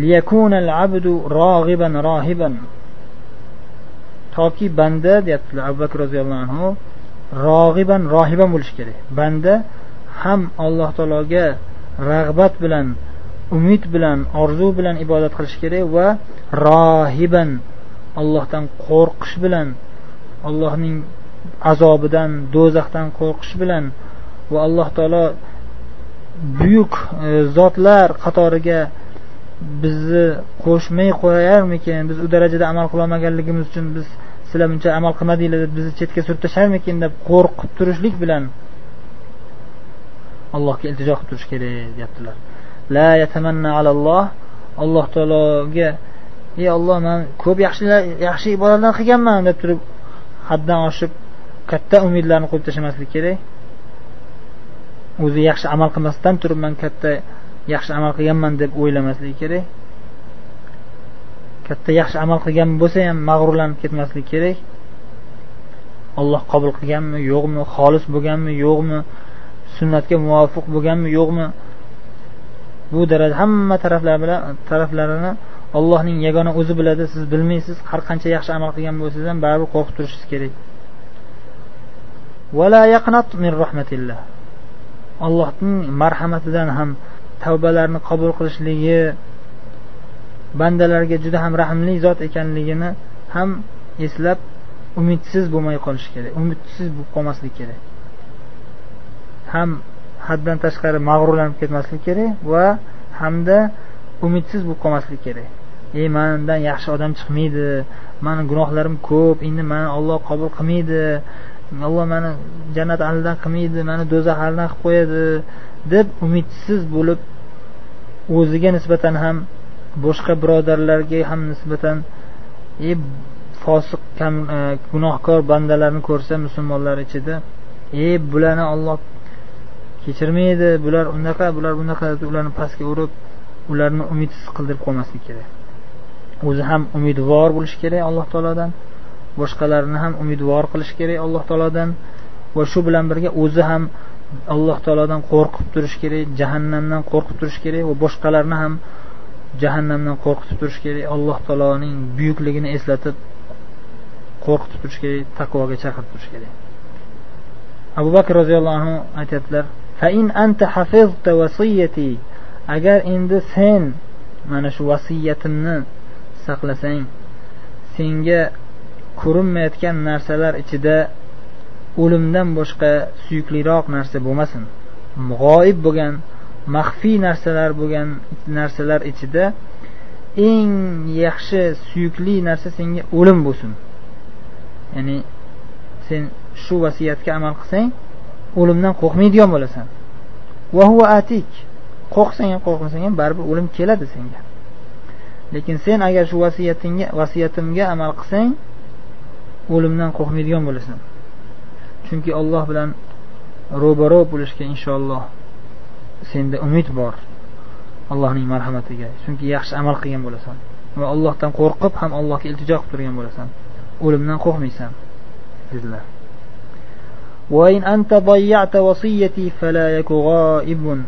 liyakuna al-abdu raghiban rohiban toki banda deyaptilar abu bakr roziyallohu anhu rog'iban rohiban bo'lishi kerak. Banda ham alloh taologa rag'bat bilan umid bilan orzu bilan ibodat qilishi kerak va rohiban allohdan qo'rqish bilan allohning azobidan do'zaxdan qo'rqish bilan va alloh taolo buyuk e, zotlar qatoriga bizni qo'shmay qo'yarmikin? Biz u darajada amal qilolmaganligimiz uchun biz sizlar buncha amal qilmadinglar deb bizni chetga surib tashlarmikin deb qo'rqib turishlik bilan? Allohga iltijo qilib turish kerak deyaptilar. La yatamanna alalloh. Alloh taologa ey olloh man ko'p yaxshilar yaxshi ibodatlar qilganman deb turib haddan oshib katta umidlarni qo'yib tashlamaslik kerak. O'zi yaxshi amal qilmasdan turib man katta yaxshi amal qilganman deb o'ylamasligi kerak. Katta yaxshi amal qilgan bo'lsa ham mag'rurlanib ketmaslik kerak. Olloh qabul qilganmi yo'qmi xolis bo'lganmi yo'qmi sunnatga muvofiq bo'lganmi yo'qmi? Bu daraja hamma taraflar bilan taraflarini allohning yagona o'zi biladi. Siz bilmaysiz har qancha yaxshi amal qilgan bo'lsangiz ham baribir qo'rqib turishingiz kerak. Allohning marhamatidan ham tavbalarni qabul qilishligi bandalarga juda ham rahmli zot ekanligini ham eslab umidsiz bo'lmay qolish kerak umidsiz bo'lib qolmaslik kerak. Ham haddan tashqari mag'rurlanib ketmaslik kerak va hamda umidsiz bo'lib qolmaslik kerak. Ey mandan yaxshi odam chiqmaydi mani gunohlarim ko'p endi mani olloh qabul qilmaydi alloh mani jannat ahlidan qilmaydi mani do'zax ahlidan qilib qo'yadi deb umidsiz bo'lib o'ziga nisbatan ham boshqa birodarlarga ham nisbatan e, fosiq kam e, gunohkor bandalarni ko'rsa musulmonlar ichida e bularni olloh kechirmaydi bular unaqa bular bunaqa deb ularni pastga urib ularni umidsiz qildirib qo'ymaslik kerak. O'zi ham umidvor bo'lishi kerak alloh taolodan boshqalarni ham umidvor qilish kerak alloh taolodan va shu bilan birga o'zi ham alloh taolodan qo'rqib turish kerak jahannamdan qo'rqib turish kerak va boshqalarni ham jahannamdan qo'rqitib turish kerak. Alloh taoloning buyukligini eslatib qo'rqitib turish kerak taqvoga chaqirib turish kerak. Abu bakr roziyallohu anhu aytyaptilar agar endi sen mana shu vasiyatimni saqlasang senga ko'rinmayotgan narsalar ichida o'limdan boshqa suyukliroq narsa bo'lmasin. G'oyib bo'lgan maxfiy narsalar bo'lgan narsalar ichida eng yaxshi suyukli narsa senga o'lim bo'lsin. Ya'ni sen shu vasiyatga amal qilsang o'limdan qo'rqmaydigan bo'lasan. Atik. Qo'rqsang ham qo'rqmasang ham baribir o'lim keladi senga. Lekin sen agar shu vasiyatingga vasiyatimga amal qilsang o'limdan qo'rqmaydigan bo'lasan. chunki olloh bilan ro'baro bo'lishga inshaalloh senda umid bor allohning marhamatiga chunki yaxshi amal qilgan bo'lasan va allohdan qo'rqib ham allohga iltijo qilib turgan bo'lasan o'limdan qo'rqmaysan dedilar وإن أنت ضيعت وصيتي فلا يك غائب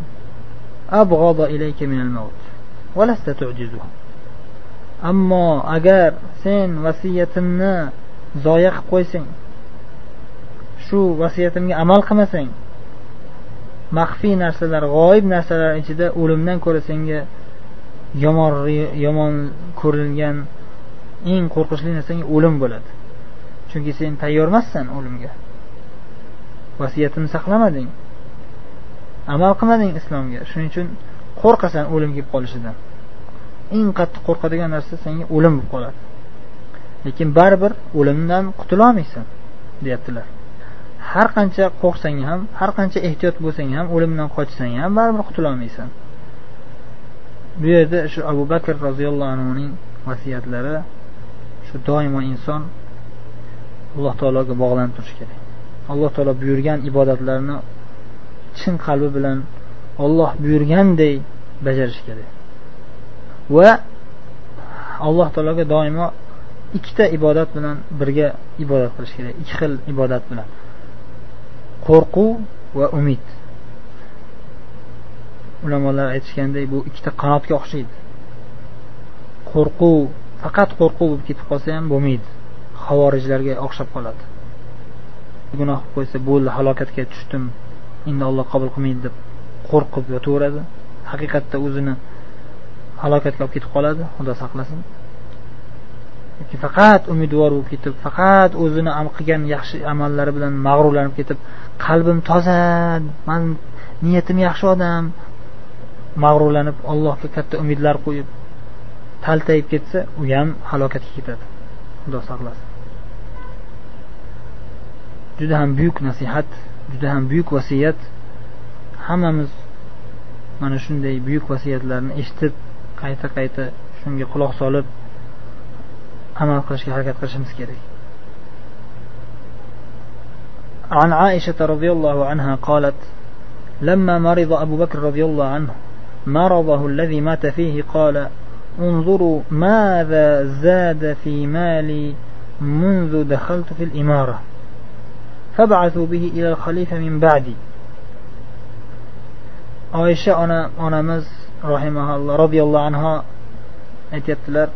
أبغض إليك من الموت ولست تعجزه ammo agar sen vasiyatimni zoya qilib qo'ysang shu vasiyatimga amal qilmasang maxfiy narsalar g'oyib narsalar ichida o'limdan ko'ra senga yomon yomon ko'rilgan eng qo'rqinchli narsang o'lim bo'ladi. Chunki sen tayyor emassan o'limga. Vasiyatimni saqlamading amal qilmading islomga. Shuning uchun qo'rqasan o'lim kelib qolishidan. Eng qattiq qo'rqadigan narsa senga o'lim bo'lib qoladi. Lekin baribir o'limdan qutulolmaysan deyaptilar. Har qancha qo'rqsang ham har qancha ehtiyot bo'lsang ham o'limdan qochsang ham baribir qutulolmaysan. Bu yerda shu abu bakr roziyallohu anhuning vasiyatlari shu doimo inson alloh taologa bog'lanib turishi kerak. Alloh taolo buyurgan ibodatlarni chin qalbi bilan olloh buyurganday bajarish kerak. Va alloh taologa doimo ikkita ibodat bilan birga ibodat qilish kerak ikki xil ibodat bilan. Qo'rquv va umid. Ulamolar aytishganday bu ikkita qanotga o'xshaydi. Qo'rquv faqat qo'rquv bo'lib ketib qolsa ham bo'lmaydi havorijlarga o'xshab qoladi. Gunoh qilib qo'ysa bo'ldi halokatga tushdim endi olloh qabul qilmaydi deb qo'rqib yotaveradi. Haqiqatda o'zini halokatga olib ketib qoladi xudo saqlasin. Yoki faqat umidvor bo'lib ketib faqat o'zini qilgan yaxshi amallari bilan mag'rurlanib ketib qalbim toza man niyatim yaxshi odam mag'rurlanib allohga katta umidlar qo'yib taltayib ketsa u ham halokatga ketadi. Xudo saqlasin. Juda ham buyuk nasihat juda ham buyuk vasiyat. Hammamiz mana shunday buyuk vasiyatlarni eshitib qayta qayta shunga quloq solib amal qilishga harakat qilishimiz kerak عن عائشة رضي الله عنها قالت لما مرض أبو بكر رضي الله عنه مرضه الذي مات فيه قال انظروا ماذا زاد في مالي منذ دخلت في الإمارة. فبعثوا به إلى الخليفة من بعدي. oysha ona onamiz rahimahalloh roziyallohu anhu aytyaptilar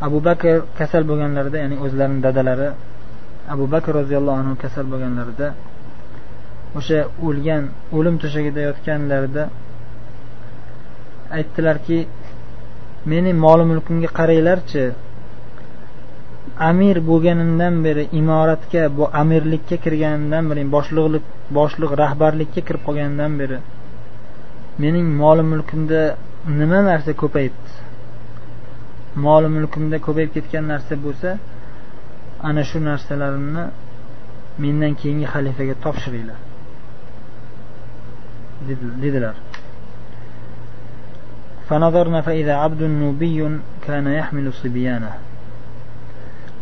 abu bakr kasal bo'lganlarida ya'ni o'zlarini dadalari abu bakr roziyallohu anhu kasal bo'lganlarida o'sha o'lgan o'lim to'shagida yotganlarida aytdilarki meni mol mulkimga qaranglarchi amir bo'lganimdan beri imoratga bu amirlikka kirganimdan beri boshliqlik boshliq rahbarlikka kirib qolganimdan beri mening mol mulkimda nima narsa ko'payibdi? moli mulkimda ko'payib ketgan narsa bo'lsa ana shu narsalarimni mendan keyingi xalifaga topshiringlar dedilar فنظرنا فإذا عبد نوبي كان يحمل صبيانه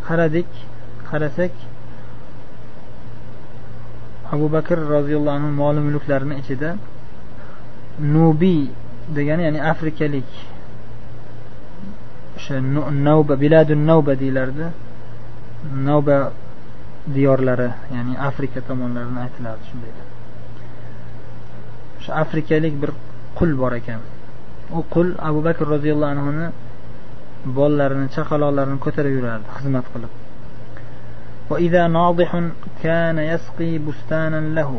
qaradik qarasak abu bakr roziyallohu anhu moli mulklarini ichida nubiy degani ya'ni afrikalik o'sha navba biladu navba deyilardi navba diyorlari ya'ni afrika tomonlarini aytilardi shunday o'sha afrikalik bir qul bor ekan u qul abu bakr roziyallohu anhuni bolalarini chaqaloqlarini ko'tarib yurardi xizmat qilib وإذا ناضح كان يسقي بستانا له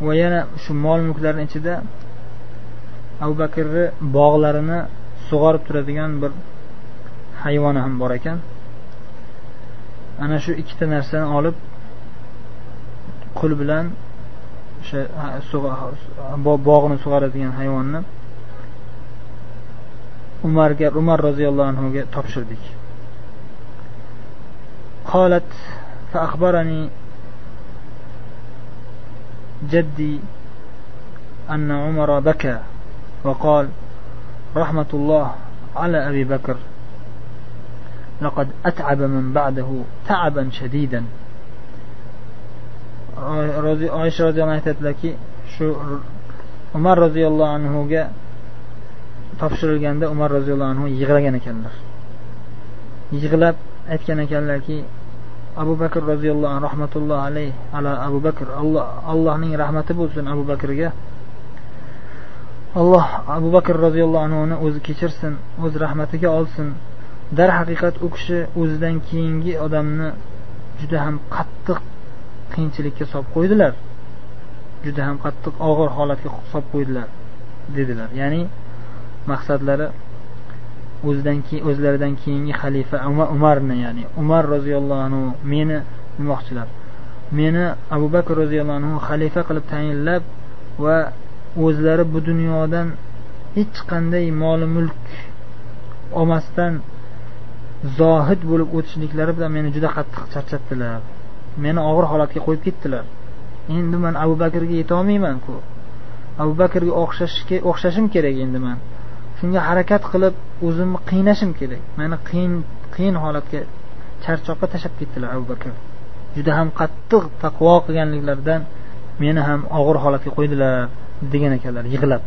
va yana shu mol mulklarni ichida abu bakrni bog'larini sug'orib turadigan bir hayvoni ham bor ekan ana shu ikkita narsani olib qul bilan o'sha bog'ni sug'oradigan hayvonni umarga umar roziyallohu anhuga topshirdik قالت فأخبرني جدي أن عمر بكى وقال رحمة الله على أبي بكر لقد أتعب من بعده تعبا شديدا oysha roziyallohu anhu aytadilarki shu umar roziyallohu anhuga topshirilganda umar roziyallohu anhu yig'lagan ekanlar yig'lab aytgan ekanlarki abu bakr roziyallohu anhu rahmatulloh alayh ala abu bakr alloh allohning rahmati bo'lsin abu bakrga Alloh abu bakr roziyallohu anhuni o'zi kechirsin o'z rahmatiga olsin. Darhaqiqat u kishi o'zidan keyingi odamni juda ham qattiq qiyinchilikka solib qo'ydilar. Juda ham qattiq og'ir holatga solib qo'ydilar dedilar. Ya'ni maqsadlari o'zidan keyin o'zlaridan keyingi xalifa umarni ya'ni umar roziyallohu anhu meni demoqchilar meni abu bakr roziyallohu anhu xalifa qilib tayinlab va o'zlari bu dunyodan hech qanday mol mulk olmasdan zohid bo'lib o'tishliklari bilan meni juda qattiq charchatdilar. Meni og'ir holatga qo'yib ketdilar. Endi man abu bakrga yetolmaymanku abu bakrga o'xshashga o'xshashim kerak endi man. Shunga harakat qilib o'zimni qiynashim kerak. Meni qiyin qiyin holatga charchoqqa tashlab ketdilar abu bakr. Juda ham qattiq taqvo qilganliklaridan meni ham og'ir holatga qo'ydilar. Degan ekanlar yig'lab.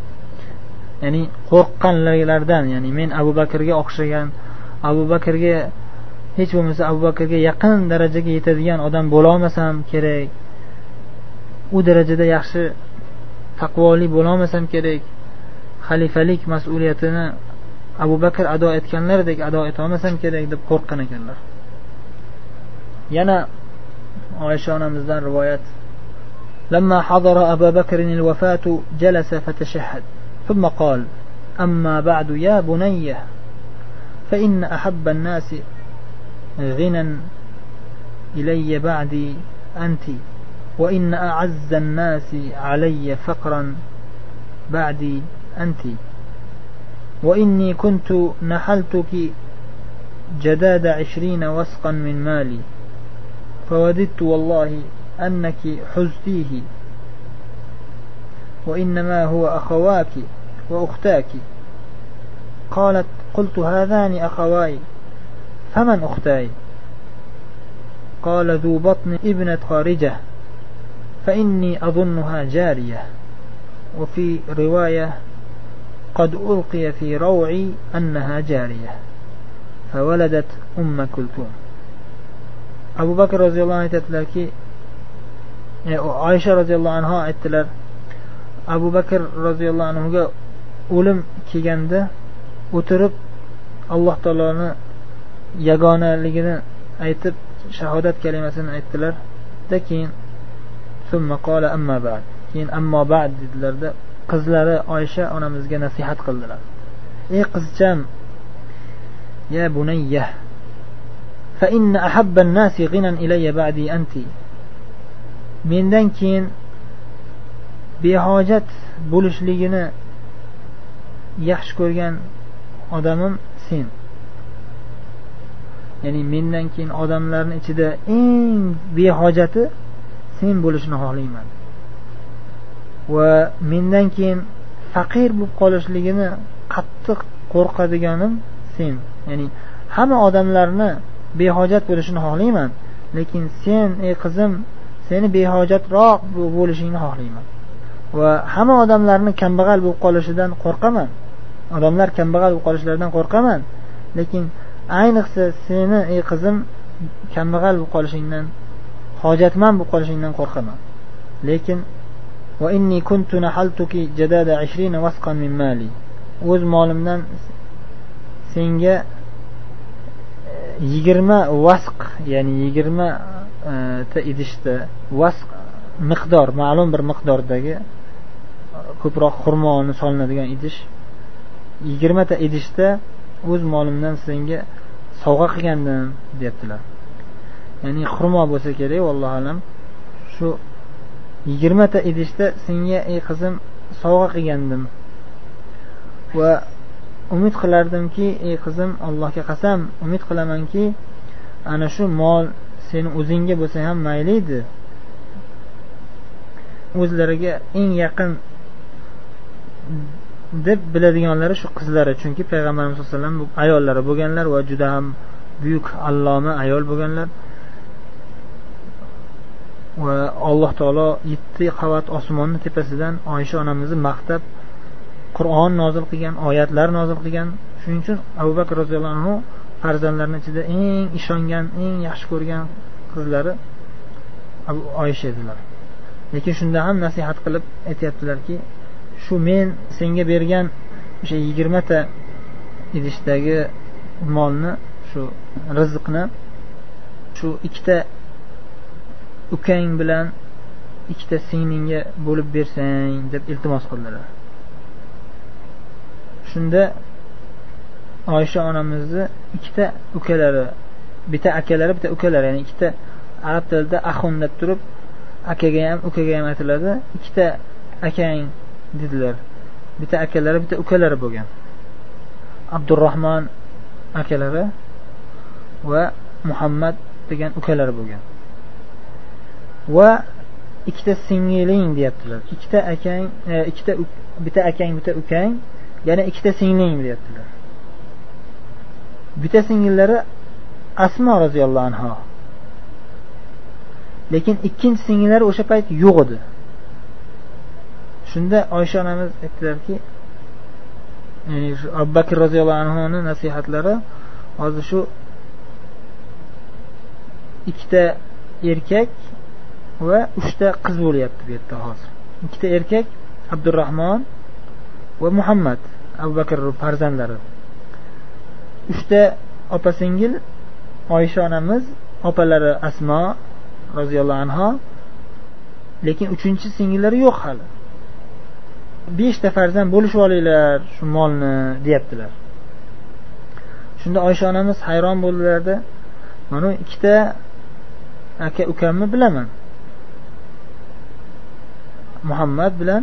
Ya'ni qo'rqqanlaridan ya'ni men abu bakrga o'xshagan abu bakrga hech bo'lmasa abu bakrga yaqin darajaga yetadigan odam bo'lolmasam kerak. U darajada yaxshi taqvoli bo'lolmasam kerak. Xalifalik mas'uliyatini abu bakr ado etganlaridek ado etolmasam kerak deb qo'rqqan ekanlar. Yana oysha onamizdan rivoyat. لما حضر أبا بكر الوفاة جلس فتشهد ثم قال أما بعد يا بني فإن أحب الناس غنى إلي بعدي أنت وإن أعز الناس علي فقرا بعدي أنت وإني كنت نحلتك جداد عشرين وسقا من مالي فوددت والله أنك حزتيه. وإنما هو أخواك وأختاك. قالت قلت هذان أخواي فمن أختاي؟ قال ذو بطن ابنة خارجة فإني أظنها جارية. وفي رواية قد ألقي في روعي أنها جارية فولدت أم كلثوم. أبو بكر رضي الله عنه aytadilarki oysha roziyallohu anhu aytdilar abu bakr roziyallohu anhuga o'lim kelganda o'tirib alloh taoloni yagonaligini aytib shahodat kalimasini aytdilarda keyin keyin ammo bad dedilarda qizlari oysha onamizga nasihat qildilar ey qizcham ya bunayya فإن أحب الناس غنى إلي بعدي أنت mendan keyin behojat bo'lishligini yaxshi ko'rgan odamim sen. Ya'ni mendan keyin odamlarni ichida eng behojati sen bo'lishini xohlayman. Va mendan keyin faqir bo'lib qolishligini qattiq qo'rqadiganim sen. Ya'ni hamma odamlarni behojat bo'lishini xohlayman lekin sen ey qizim seni behojatroq bo'lishingni xohlayman. Va hamma odamlarni kambag'al bo'lib qolishidan qo'rqaman. Odamlar kambag'al bo'lib qolishlaridan qo'rqaman. Lekin ayniqsa seni ey qizim kambag'al bo'lib qolishingdan hojatmand bo'lib qolishingdan qo'rqaman. Lekin o'z molimdan senga e, yigirma vasq ya'ni yigirma ta E, idishda vasq miqdor ma'lum bir miqdordagi e, ko'proq xurmoni solinadigan idish. Yigirmata idishda o'z molimdan senga sovg'a qilgandim deyaptilar ya'ni xurmo bo'lsa kerak vallohu alam. Shu yigirmata idishda senga ey qizim sovg'a qilgandim. Va umid qilardimki ey qizim allohga qasam umid qilamanki ana shu mol seni o'zingga bo'lsa ham mayli edi o'zlariga eng yaqin deb biladiganlari shu qizlari. Chunki payg'ambarimiz sallallohu alayhi vasallam ayollari bo'lganlar va juda ham buyuk alloma ayol bo'lganlar. Va alloh taolo yetti qavat osmonni tepasidan oysha onamizni maqtab qur'on nozil qilgan oyatlar nozil qilgan. Shuning uchun abu bakr roziyallohu anhu farzandlarni ichida eng ishongan eng yaxshi ko'rgan qizlari oysha edilar. Lekin shunda ham nasihat qilib aytyaptilarki shu men senga bergan o'sha yigirmata idishdagi molni shu rizqni shu ikkita ukang bilan ikkita singlingga bo'lib bersang deb iltimos qildilar. Shunda oysha onamizni ikkita ukalari bitta akalari bitta ukalari ya'ni ikkita arab tilida axun deb turib akaga ham ukaga ham aytiladi ikkita akang dedilar. Bitta akalari bitta ukalari bo'lgan. Abdurahmon akalari va muhammad degan ukalari bo'lgan. Va ikkita singling deyaptilar. Ikkita akang e, ikkita bitta akang bitta ukang yana ikkita singling deyaptilar. Bitta singillari asmo roziyallohu anho lekin ikkinchi singillari o'sha payt yo'q edi. Shunda oysha onamiz aytdilarki ya'ni shu abu bakr roziyallohu anhuni nasihatlari hozir shu ikkita erkak va uchta qiz bo'lyapti bu yerda hozir. Ikkita erkak abdurahmon va muhammad abu bakr farzandlari. Uchta opa singil oysha onamiz opalari asmo roziyallohu anho lekin uchinchi singillari yo'q hali. Beshta farzand bo'lishib olinglar shu molni deyaptilar. Shunda oysha onamiz hayron bo'ldilarda mana ikkita aka ukamni bilaman. Muhammad bilan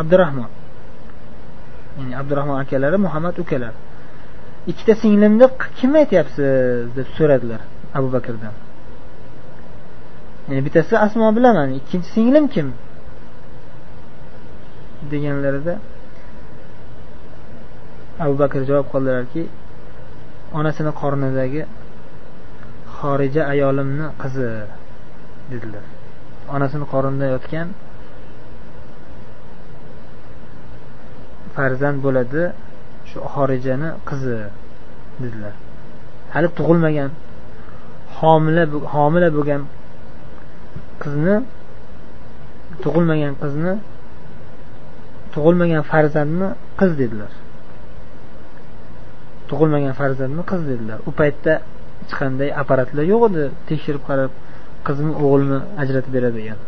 abdurahmon. Ya'ni abdurahmon akalari muhammad ukalari ikkita singlimni kim aytyapsiz deb so'radilar abu bakrdan. Ya'ni bittasi asmo bilaman ikkinchi singlim kim? Deganlarida abu bakr javob qildilarki onasini qornidagi xorija ayolimni qizi dedilar. Onasini qornida yotgan farzand bo'ladi shu xorijani qizi dedilar. Hali tug'ilmagan homila homila bo'lgan qizni tug'ilmagan qizni tug'ilmagan farzandni qiz dedilar. Tug'ilmagan farzandni qiz dedilar. U paytda hech qanday apparatlar yo'q edi. Tekshirib qarab qizmi o'g'ilmi ajratib beradigan.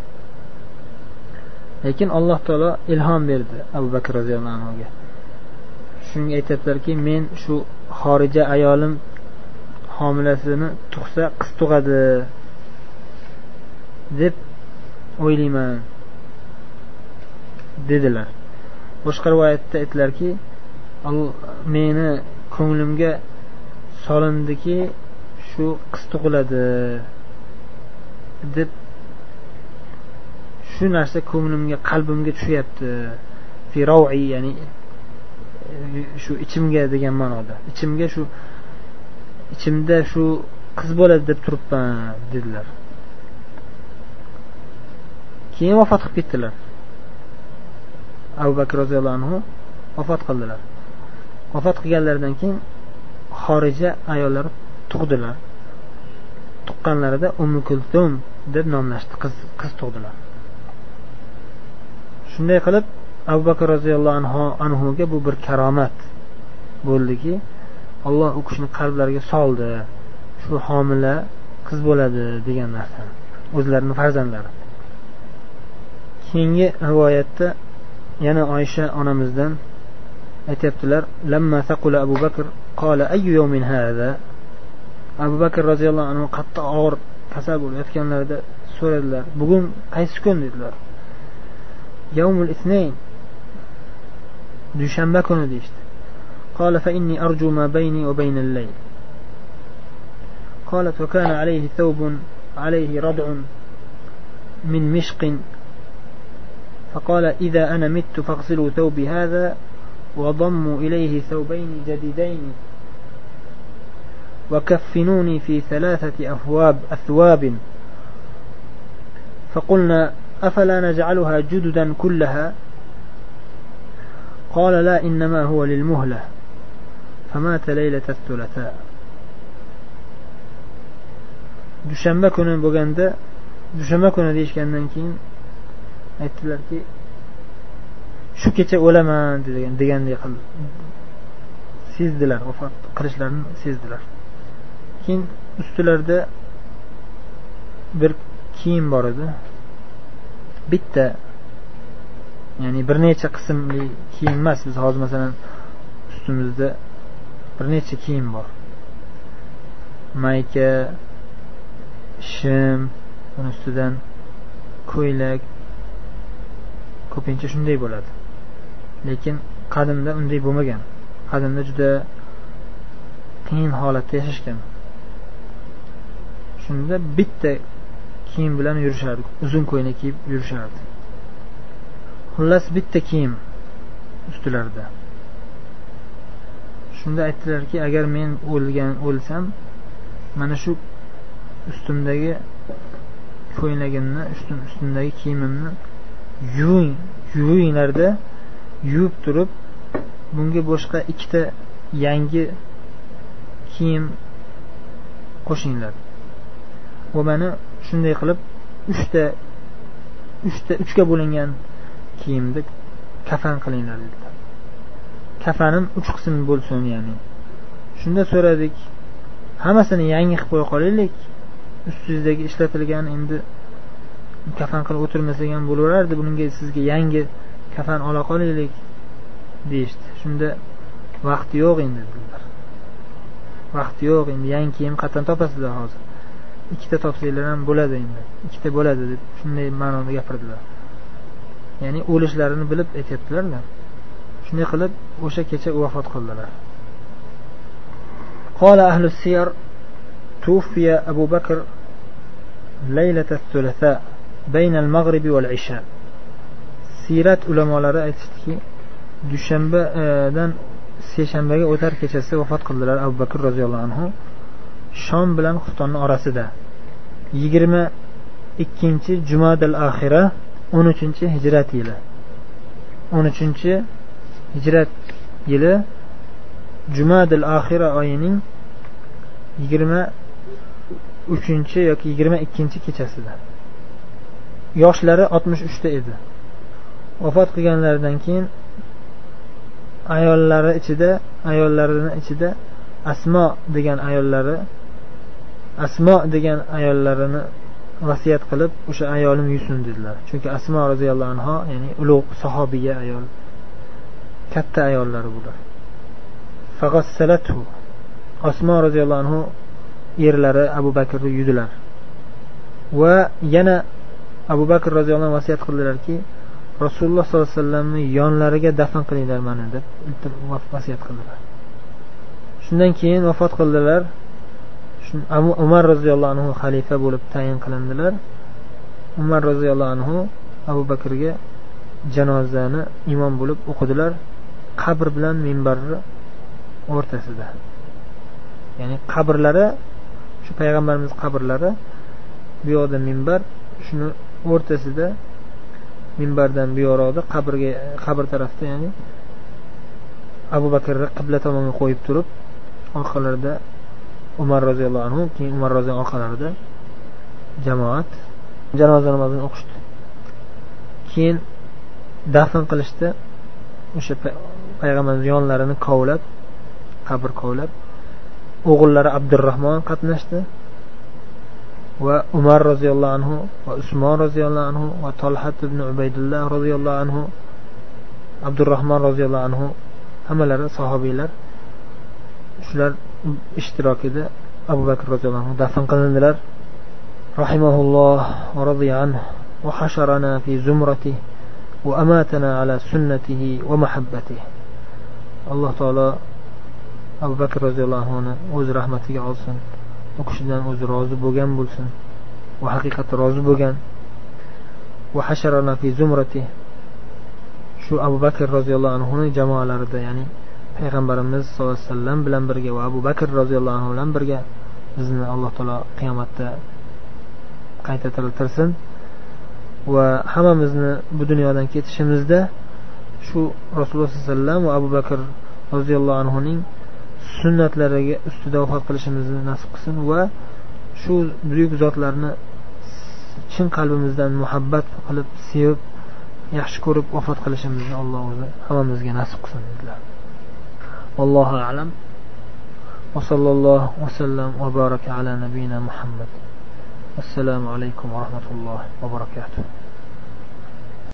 Lekin alloh taolo ilhom berdi abu bakr roziyallohu anhuga. Shunga aytyaptilarki men shu xorija ayolim homilasini tug'sa qiz tug'adi deb o'ylayman dedilar. Boshqa rivoyatda aytdilarki meni ko'nglimga solindiki shu qiz tug'iladi deb shu narsa ko'nglimga qalbimga tushyapti. Fi ya'ni e, shu ichimga degan ma'noda. Ichimga shu ichimda shu qiz bo'ladi deb turibman dedilar. Keyin vafot qilib ketdilar. Abu bakr roziyallohu anhu vafot qildilar. Vafot qilganlaridan keyin xorija ayollari tug'dilar. Tuqqanlarida ummu kultum deb nomlashdi qiz qiz tug'dilar. Shunday qilib abu bakr roziyallohu anhu anhuga bu bir karomat bo'ldiki alloh u kishini qalblariga soldi. Shu homila qiz bo'ladi degan narsani o'zlarini farzandlari. Keyingi rivoyatda yana oysha onamizdan aytyaptilar lamma saqula abu bakr qola ayyu yawmin hada abu bakr roziyallohu anhu qattiq og'ir kasal bo'lib yotganlarida so'radilar bugun qaysi kun? dedilar. Yavmul isnayn dushanba kuni deyishdi قال فإني أرجو ما بيني وبين الليل. قالت وكان عليه ثوب عليه رضع من مشق. فقال إذا أنا مت فاغسلوا ثوبي هذا وضموا إليه ثوبين جديدين. وكفنوني في ثلاثة أثواب أثواب. فقلنا أفلا نجعلها جددا كلها قال لا إنما هو للمهلة فمات ليلة الثلاثاء dushanba kuni bo'lganda dushanba kuni deyishgandan keyin aytdilarki shu kecha o'laman degan degandek qildi sezdilar vafot qilishlarini sezdilar keyin ustilarida bir kiyim bor edi bitta ya'ni bir necha qismli kiyim emas. Biz hozir masalan ustimizda bir necha kiyim bor. Mayka shim uni ustidan ko'ylak ko'pincha shunday bo'ladi. Lekin qadimda unday bo'lmagan. Qadimda juda qiyin holatda yashashgan. Shunda bitta kiyim bilan yurishardi. Uzun ko'ylak kiyib yurishardi. Xullas bitta kiyim ustilarida. Shunda aytdilarki agar men o'lgan o'lsam mana shu ustimdagi ko'ylagimni ustimdagi kiyimimni yuving yuvinglarda yuvib turib bunga boshqa ikkita yangi kiyim qo'shinglar. Va mani shunday qilib uchta uchta uchga bo'lingan kiyimni kafan qilinglar dedilar kafanim uch qism bo'lsin ya'ni. Shunda so'radik hammasini yangi qilib qo'ya qolaylik. Ustingizdagi ishlatilgan endi kafan qilib o'tirmasak ham bo'laverardi bunga sizga yangi kafan ola qolaylik deyishdi. Shunda vaqti yo'q endi dedilar. Vaqti yo'q endi yangi kiyim qayerdan topasizlar hozir? ikkita topsanglar ham bo'ladi endi ikkita bo'ladi deb shunday ma'noda gapirdilar ya'ni o'lishlarini bilib aytyaptilarda shunday qilib o'sha kecha vafot qildilar قال أهل السير توفي أبو بكر ليلة الثلاثاء بين المغرب والعشاء سيرات ulamolari aytishdiki dushanbadan seshanbaga o'tar kechasi vafot qildilar abu bakr roziyallohu anhu shom bilan xuftonni orasida. Yigirma ikkinchi jumadal axira o'n uchinchi hijrat yili. o'n uchinchi hijrat yili jumadil axira oyining yigirma uchinchi yoki yigirma ikkinchi kechasida. Yoshlari oltmish uchta edi. Vafot qilganlaridan keyin ayollari ichida ayollarini ichida asmo degan ayollari asmo degan ayollarini vasiyat qilib o'sha ayolim yursin dedilar. Chunki asmo roziyallohu anhu ya'ni ulug' sahobiya ayol katta ayollari bular. Osmo roziyallohu anhu erlari abu bakrni yudilar va yana abu bakr roziyallohu anhu vasiyat qildilarki rasululloh sollallohu alayhi vasallamni yonlariga dafn qilinglar mani deb vasiyat qildilar. Shundan keyin vafot qildilar. Umar roziyallohu anhu xalifa bo'lib tayin qilindilar. Umar roziyallohu anhu abu bakrga janozani imom bo'lib o'qidilar. Qabr bilan minbarni o'rtasida. Ya'ni qabrlari shu payg'ambarimiz qabrlari bu yoqda minbar shuni o'rtasida minbardan buyoqroqda qabrga qabr tarafda ya'ni abu bakrni qibla tomonga qo'yib turib orqalarida umar roziyallohu anhu keyin umar roziyallohu orqalarida jamoat janoza namozini o'qishdi. Keyin dafn qilishdi. O'sha payg'ambarimiz yonlarini kovlab qabr kovlab o'g'illari abdurahmon qatnashdi va umar roziyallohu anhu va usmon roziyallohu anhu va tolhat ibn ubaydulloh roziyallohu anhu abdurahmon roziyallohu anhu hammalari sahobiylar shular ishtirokida abu bakr roziyallohu anhu dafn qilindilar rahimahulloh va roziyallohu anhu وحشرنا في زمرته وأماتنا على سنته ومحبته alloh taolo abu bakr roziyallohu anhuni o'z rahmatiga olsin u kishidan o'zi rozi bo'lgan bo'lsin va haqiqatda rozi bo'lgan shu abu bakr roziyallohu anhuni jamoalarida ya'ni payg'ambarimiz sallallohu alayhi vasallam bilan birga va abu bakr roziyallohu anhu bilan birga bizni alloh taolo qiyomatda qayta tiriltirsin va hammamizni bu dunyodan ketishimizda shu rasululloh sallallohu alayhi vasallam va abu bakr roziyallohu anhuning sunnatlariga ustida vafot qilishimizni nasib qilsin va shu buyuk zotlarni chin qalbimizdan muhabbat qilib sevib yaxshi ko'rib vafot qilishimizni alloh o'zi hammamizga nasib qilsin dedilar. Allohu alam وصلى الله وسلم وبارك على نبينا محمد. السلام عليكم ورحمة الله وبركاته.